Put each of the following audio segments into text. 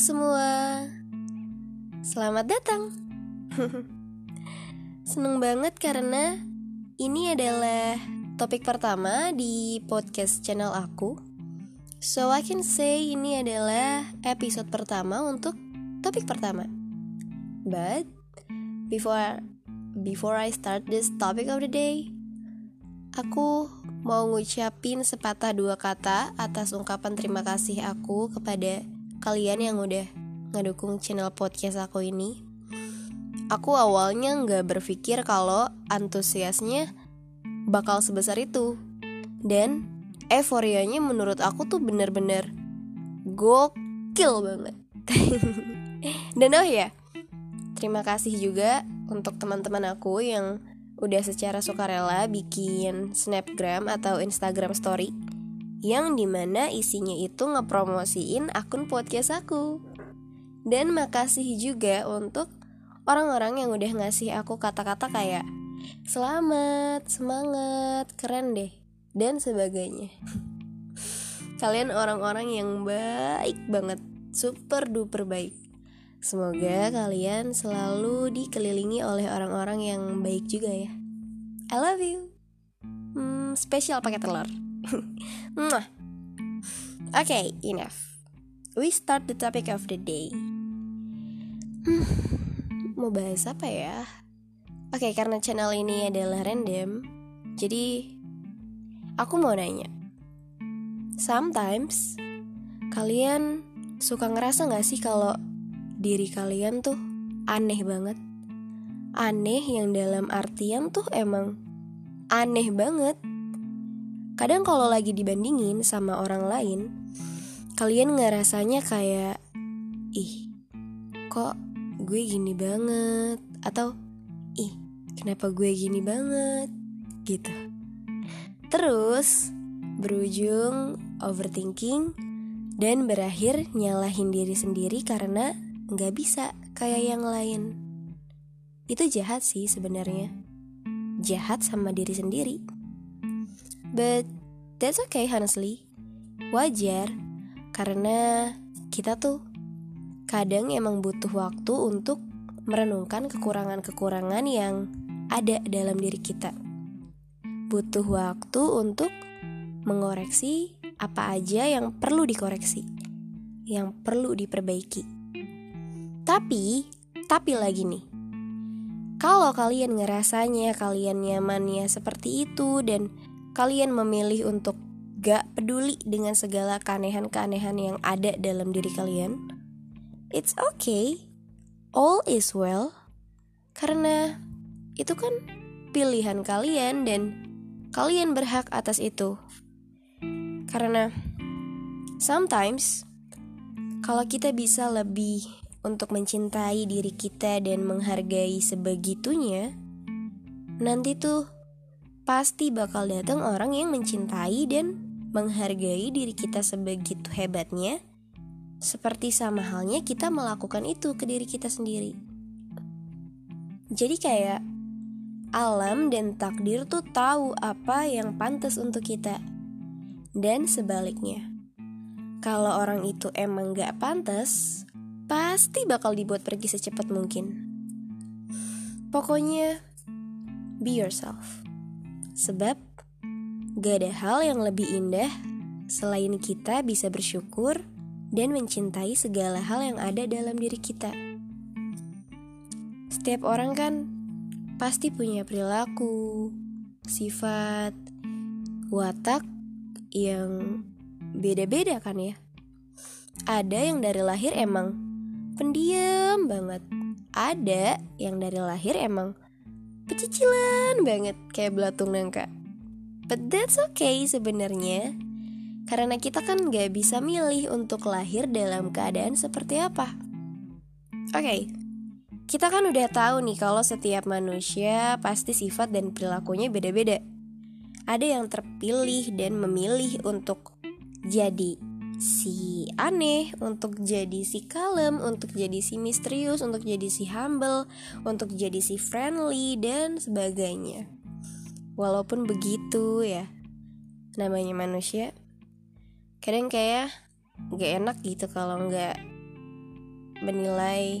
semua, selamat datang. Seneng banget karena ini adalah topik pertama di podcast channel aku. So I can say ini adalah episode pertama untuk topik pertama. But before before I start this topic of the day, aku mau ngucapin sepatah dua kata atas ungkapan terima kasih aku kepada kalian yang udah ngedukung channel podcast aku ini. Aku awalnya nggak berpikir kalau antusiasnya bakal sebesar itu. Dan euforianya menurut aku tuh bener-bener gokil banget. Dan oh ya, terima kasih juga untuk teman-teman aku yang udah secara sukarela bikin snapgram atau instagram story yang di mana isinya itu ngepromosiin akun podcast aku. Dan makasih juga untuk orang-orang yang udah ngasih aku kata-kata kayak selamat, semangat, keren deh, dan sebagainya. Kalian orang-orang yang baik banget, super duper baik. Semoga kalian selalu dikelilingi oleh orang-orang yang baik juga ya. I love you. Hmm, spesial pakai telur. Okay, enough. We start the topic of the day. Hmm, mau bahas apa ya? Oke, okay, karena channel ini adalah random, jadi aku mau nanya. Sometimes kalian suka ngerasa gak sih kalau diri kalian tuh aneh banget? Aneh yang dalam artian tuh emang aneh banget Kadang kalau lagi dibandingin sama orang lain, kalian ngerasanya kayak, ih, kok gue gini banget, atau ih, kenapa gue gini banget, gitu. Terus berujung overthinking dan berakhir nyalahin diri sendiri karena nggak bisa kayak yang lain. Itu jahat sih sebenarnya. Jahat sama diri sendiri. But that's okay honestly. Wajar karena kita tuh kadang emang butuh waktu untuk merenungkan kekurangan-kekurangan yang ada dalam diri kita. Butuh waktu untuk mengoreksi apa aja yang perlu dikoreksi, yang perlu diperbaiki. Tapi, tapi lagi nih, kalau kalian ngerasanya kalian nyamannya seperti itu dan kalian memilih untuk gak peduli dengan segala keanehan-keanehan yang ada dalam diri kalian, it's okay, all is well, karena itu kan pilihan kalian dan kalian berhak atas itu. Karena sometimes kalau kita bisa lebih untuk mencintai diri kita dan menghargai sebegitunya, nanti tuh pasti bakal datang orang yang mencintai dan menghargai diri kita sebegitu hebatnya, seperti sama halnya kita melakukan itu ke diri kita sendiri. Jadi kayak alam dan takdir tuh tahu apa yang pantas untuk kita. Dan sebaliknya. Kalau orang itu emang gak pantas, pasti bakal dibuat pergi secepat mungkin. Pokoknya, be yourself. Sebab gak ada hal yang lebih indah selain kita bisa bersyukur dan mencintai segala hal yang ada dalam diri kita. Setiap orang kan pasti punya perilaku, sifat, watak yang beda-beda kan ya. Ada yang dari lahir emang pendiam banget. Ada yang dari lahir emang pecicilan banget kayak belatung nangka. But that's okay sebenarnya. Karena kita kan gak bisa milih untuk lahir dalam keadaan seperti apa. Oke, okay, kita kan udah tahu nih kalau setiap manusia pasti sifat dan perilakunya beda-beda. Ada yang terpilih dan memilih untuk jadi si aneh, untuk jadi si kalem, untuk jadi si misterius, untuk jadi si humble, untuk jadi si friendly dan sebagainya. Walaupun begitu ya, namanya manusia, kadang kayak gak enak gitu kalau nggak menilai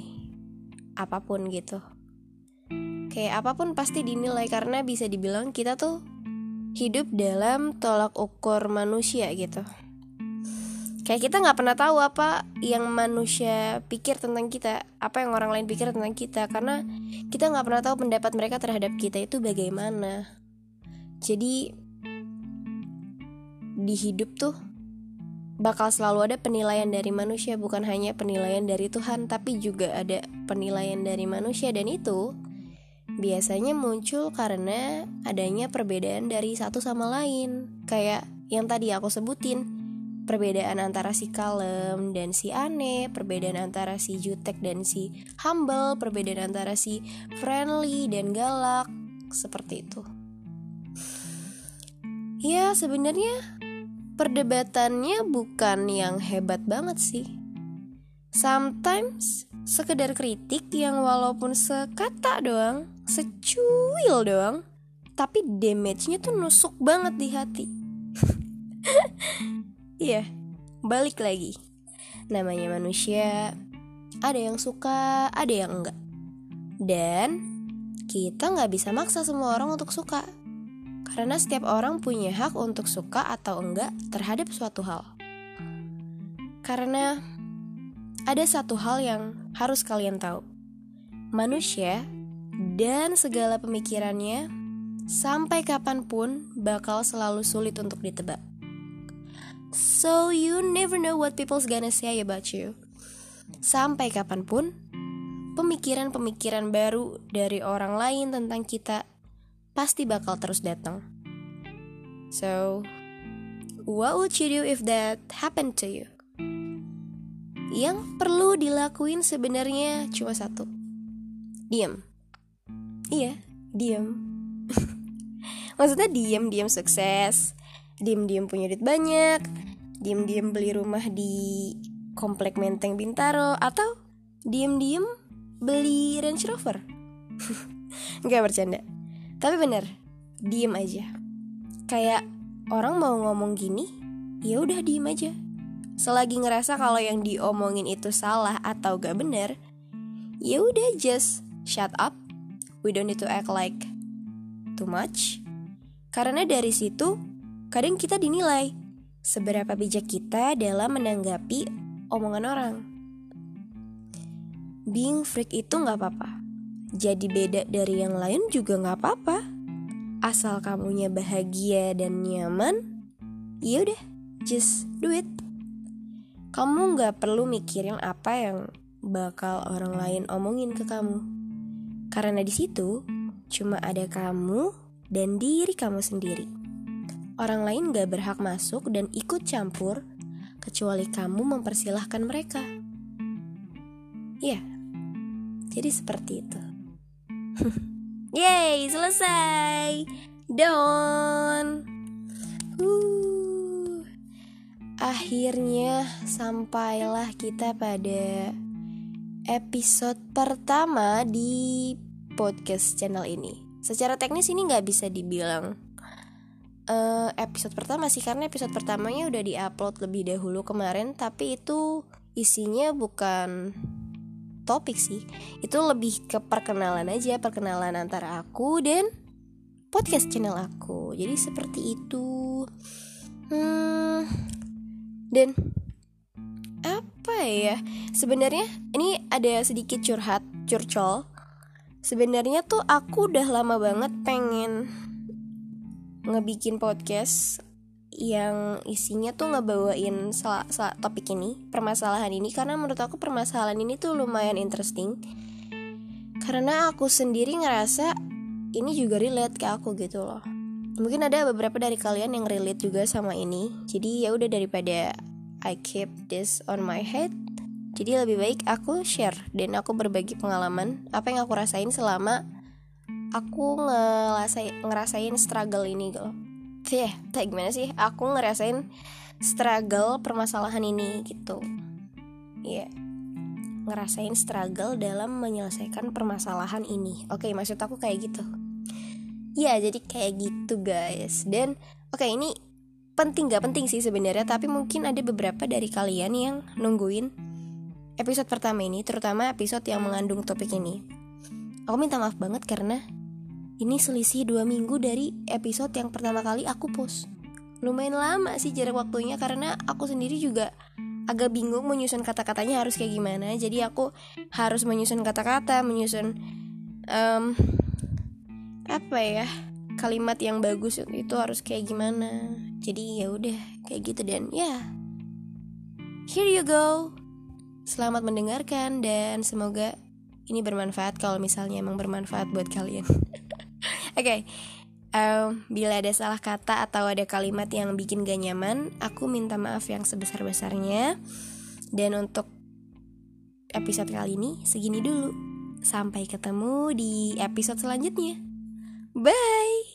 apa pun gitu kayak apa pun pasti dinilai karena bisa dibilang kita tuh hidup dalam tolak ukur manusia gitu kayak kita nggak pernah tahu apa yang manusia pikir tentang kita apa yang orang lain pikir tentang kita karena kita nggak pernah tahu pendapat mereka terhadap kita itu bagaimana. Jadi di hidup tuh bakal selalu ada penilaian dari manusia bukan hanya penilaian dari Tuhan tapi juga ada penilaian dari manusia. Dan itu biasanya muncul karena adanya perbedaan dari satu sama lain. Kayak yang tadi aku sebutin perbedaan antara si kalem dan si aneh, perbedaan antara si jutek dan si humble, perbedaan antara si friendly dan galak, seperti itu. Ya, sebenarnya perdebatannya bukan yang hebat banget sih. Sometimes sekedar kritik yang walaupun sekata doang, secuil doang, tapi damage-nya tuh nusuk banget di hati. Iya, balik lagi. Namanya manusia, ada yang suka, ada yang enggak. Dan kita nggak bisa maksa semua orang untuk suka. Karena setiap orang punya hak untuk suka atau enggak terhadap suatu hal. Karena ada satu hal yang harus kalian tahu. Manusia dan segala pemikirannya sampai kapan pun bakal selalu sulit untuk ditebak. So you never know what people's gonna say about you. Sampai kapan pun, pemikiran-pemikiran baru dari orang lain tentang kita pasti bakal terus datang. So, what would you do if that happened to you? Yang perlu dilakuin sebenarnya cuma satu. Diam. Iya, diam. Maksudnya diam, diam sukses diem-diem punya duit banyak, diem-diem beli rumah di komplek Menteng Bintaro atau diem-diem beli Range Rover. Gak bercanda. Tapi bener, diem aja. Kayak orang mau ngomong gini, ya udah diem aja. Selagi ngerasa kalau yang diomongin itu salah atau gak bener, ya udah just shut up. We don't need to act like too much. Karena dari situ kadang kita dinilai seberapa bijak kita dalam menanggapi omongan orang. Being freak itu nggak apa-apa. Jadi beda dari yang lain juga nggak apa-apa. Asal kamunya bahagia dan nyaman, ya udah, just do it. Kamu nggak perlu mikirin apa yang bakal orang lain omongin ke kamu. Karena di situ cuma ada kamu dan diri kamu sendiri. Orang lain gak berhak masuk dan ikut campur kecuali kamu mempersilahkan mereka. Ya, jadi seperti itu. Yeay, selesai. Don. Uh. Akhirnya sampailah kita pada episode pertama di podcast channel ini. Secara teknis ini nggak bisa dibilang uh, episode pertama sih karena episode pertamanya udah diupload lebih dahulu kemarin tapi itu isinya bukan topik sih. Itu lebih ke perkenalan aja perkenalan antara aku dan podcast channel aku. Jadi seperti itu. Hmm, dan apa ya? Sebenarnya ini ada sedikit curhat curcol. Sebenarnya tuh aku udah lama banget pengen ngebikin podcast yang isinya tuh ngebawain sel sel topik ini, permasalahan ini karena menurut aku permasalahan ini tuh lumayan interesting. Karena aku sendiri ngerasa ini juga relate ke aku gitu loh. Mungkin ada beberapa dari kalian yang relate juga sama ini. Jadi ya udah daripada I keep this on my head, jadi lebih baik aku share dan aku berbagi pengalaman apa yang aku rasain selama aku ngerasain ngerasain struggle ini gitu yeah, kayak gimana sih aku ngerasain struggle permasalahan ini gitu ya yeah. ngerasain struggle dalam menyelesaikan permasalahan ini oke okay, maksud aku kayak gitu ya jadi kayak gitu guys dan oke okay, ini penting gak penting sih sebenarnya tapi mungkin ada beberapa dari kalian yang nungguin episode pertama ini, terutama episode yang mengandung topik ini. Aku minta maaf banget karena ini selisih dua minggu dari episode yang pertama kali aku post. Lumayan lama sih jarak waktunya karena aku sendiri juga agak bingung menyusun kata-katanya harus kayak gimana. Jadi aku harus menyusun kata-kata, menyusun um, apa ya kalimat yang bagus itu harus kayak gimana. Jadi ya udah kayak gitu dan ya here you go. Selamat mendengarkan dan semoga ini bermanfaat kalau misalnya emang bermanfaat buat kalian. Oke, okay. um, bila ada salah kata atau ada kalimat yang bikin gak nyaman, aku minta maaf yang sebesar-besarnya. Dan untuk episode kali ini segini dulu. Sampai ketemu di episode selanjutnya. Bye.